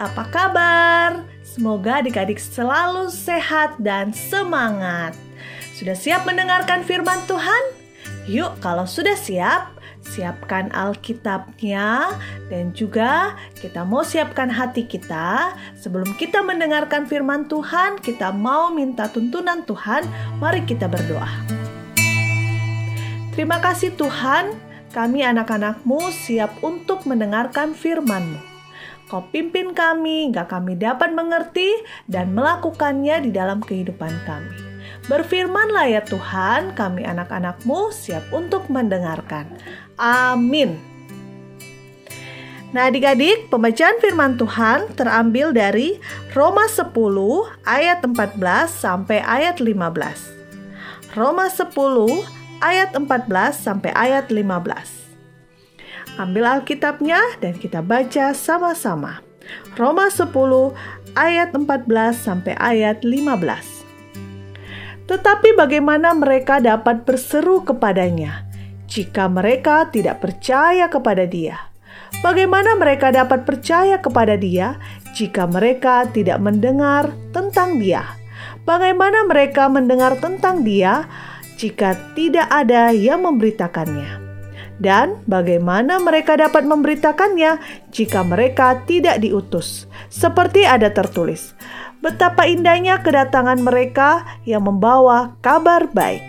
apa kabar? Semoga adik-adik selalu sehat dan semangat. Sudah siap mendengarkan firman Tuhan? Yuk, kalau sudah siap, siapkan Alkitabnya dan juga kita mau siapkan hati kita. Sebelum kita mendengarkan firman Tuhan, kita mau minta tuntunan Tuhan. Mari kita berdoa. Terima kasih Tuhan, kami anak-anakmu siap untuk mendengarkan firman-Mu. Kau pimpin kami, hingga kami dapat mengerti dan melakukannya di dalam kehidupan kami. Berfirmanlah ya Tuhan, kami anak-anakmu siap untuk mendengarkan. Amin. Nah adik-adik, pembacaan firman Tuhan terambil dari Roma 10 ayat 14 sampai ayat 15. Roma 10 ayat 14 sampai ayat 15. Ambil Alkitabnya dan kita baca sama-sama. Roma 10 ayat 14 sampai ayat 15. Tetapi bagaimana mereka dapat berseru kepadanya jika mereka tidak percaya kepada Dia? Bagaimana mereka dapat percaya kepada Dia jika mereka tidak mendengar tentang Dia? Bagaimana mereka mendengar tentang Dia jika tidak ada yang memberitakannya? Dan bagaimana mereka dapat memberitakannya jika mereka tidak diutus? Seperti ada tertulis, betapa indahnya kedatangan mereka yang membawa kabar baik.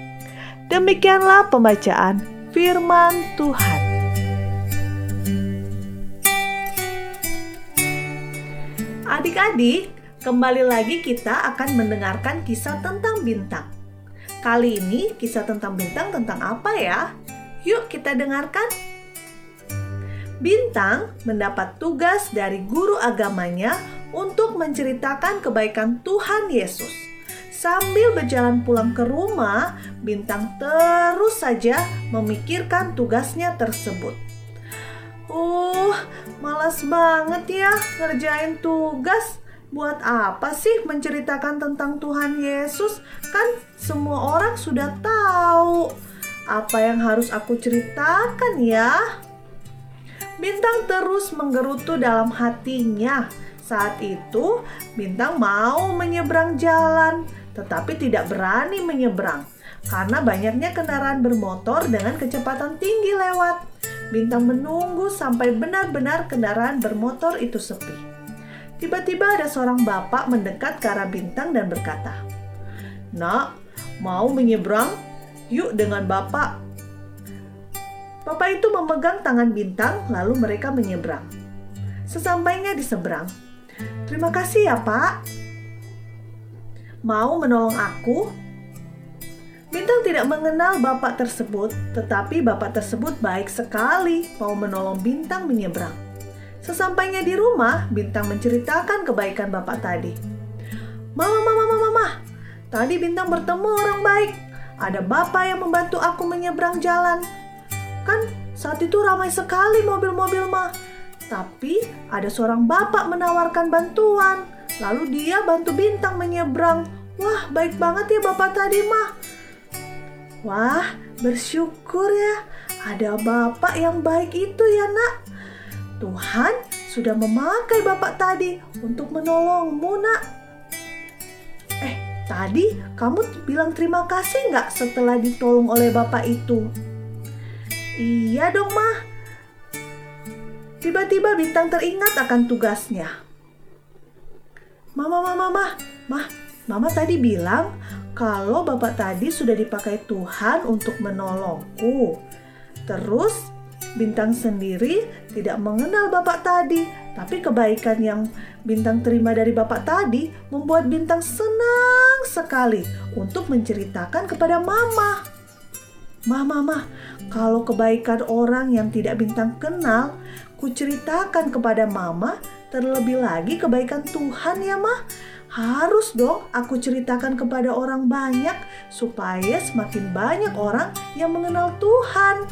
Demikianlah pembacaan firman Tuhan. Adik-adik, kembali lagi kita akan mendengarkan kisah tentang bintang. Kali ini kisah tentang bintang tentang apa ya? Yuk kita dengarkan. Bintang mendapat tugas dari guru agamanya untuk menceritakan kebaikan Tuhan Yesus. Sambil berjalan pulang ke rumah, Bintang terus saja memikirkan tugasnya tersebut. Uh, malas banget ya ngerjain tugas. Buat apa sih menceritakan tentang Tuhan Yesus? Kan semua orang sudah tahu. Apa yang harus aku ceritakan ya? Bintang terus menggerutu dalam hatinya. Saat itu, Bintang mau menyeberang jalan, tetapi tidak berani menyeberang karena banyaknya kendaraan bermotor dengan kecepatan tinggi lewat. Bintang menunggu sampai benar-benar kendaraan bermotor itu sepi. Tiba-tiba ada seorang bapak mendekat ke arah Bintang dan berkata, "Nak, mau menyeberang?" Yuk dengan Bapak. Bapak itu memegang tangan Bintang, lalu mereka menyeberang. Sesampainya di seberang, terima kasih ya Pak. Mau menolong aku? Bintang tidak mengenal bapak tersebut, tetapi bapak tersebut baik sekali mau menolong Bintang menyeberang. Sesampainya di rumah, Bintang menceritakan kebaikan bapak tadi. Mama, mama, mama, mama, tadi Bintang bertemu orang baik. Ada bapak yang membantu aku menyeberang jalan. Kan saat itu ramai sekali mobil-mobil mah. Tapi ada seorang bapak menawarkan bantuan. Lalu dia bantu bintang menyeberang. Wah, baik banget ya bapak tadi mah. Wah, bersyukur ya. Ada bapak yang baik itu ya nak. Tuhan sudah memakai bapak tadi untuk menolongmu nak. Tadi kamu bilang terima kasih nggak setelah ditolong oleh bapak itu? Iya dong, mah. Tiba-tiba bintang teringat akan tugasnya. Mama, mama, mama, mah, mama tadi bilang kalau bapak tadi sudah dipakai Tuhan untuk menolongku. Terus Bintang sendiri tidak mengenal bapak tadi, tapi kebaikan yang Bintang terima dari bapak tadi membuat Bintang senang sekali untuk menceritakan kepada mama. Mama, mama, kalau kebaikan orang yang tidak Bintang kenal, kuceritakan kepada mama, terlebih lagi kebaikan Tuhan ya, mah. Harus dong aku ceritakan kepada orang banyak supaya semakin banyak orang yang mengenal Tuhan.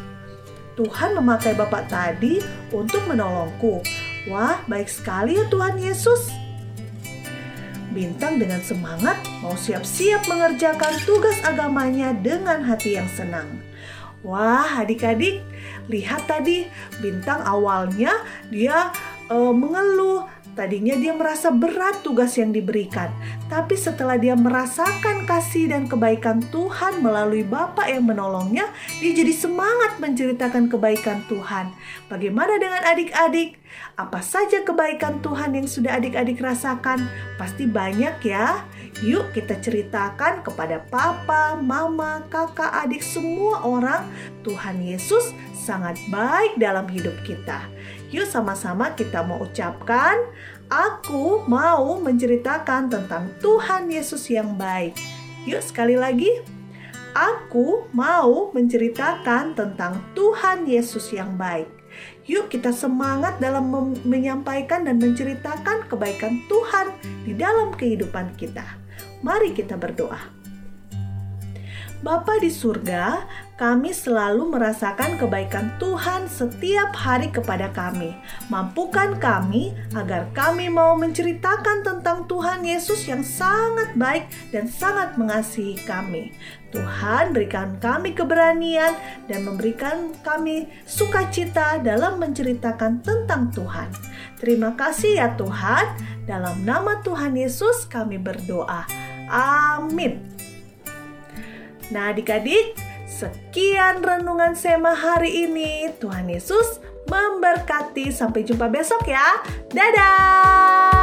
Tuhan memakai Bapak tadi untuk menolongku. Wah, baik sekali ya Tuhan Yesus. Bintang dengan semangat mau siap-siap mengerjakan tugas agamanya dengan hati yang senang. Wah, adik-adik, lihat tadi Bintang awalnya dia uh, mengeluh, Tadinya dia merasa berat tugas yang diberikan, tapi setelah dia merasakan kasih dan kebaikan Tuhan melalui Bapa yang menolongnya, dia jadi semangat menceritakan kebaikan Tuhan. Bagaimana dengan adik-adik? Apa saja kebaikan Tuhan yang sudah adik-adik rasakan? Pasti banyak ya. Yuk kita ceritakan kepada papa, mama, kakak, adik, semua orang Tuhan Yesus sangat baik dalam hidup kita. Yuk sama-sama kita mau ucapkan, aku mau menceritakan tentang Tuhan Yesus yang baik. Yuk sekali lagi, aku mau menceritakan tentang Tuhan Yesus yang baik. Yuk kita semangat dalam menyampaikan dan menceritakan kebaikan Tuhan di dalam kehidupan kita. Mari kita berdoa. Bapa di surga, kami selalu merasakan kebaikan Tuhan setiap hari kepada kami. Mampukan kami agar kami mau menceritakan tentang Tuhan Yesus yang sangat baik dan sangat mengasihi kami. Tuhan berikan kami keberanian dan memberikan kami sukacita dalam menceritakan tentang Tuhan. Terima kasih ya Tuhan. Dalam nama Tuhan Yesus kami berdoa. Amin. Nah, adik-adik, sekian renungan Sema hari ini. Tuhan Yesus memberkati. Sampai jumpa besok ya. Dadah!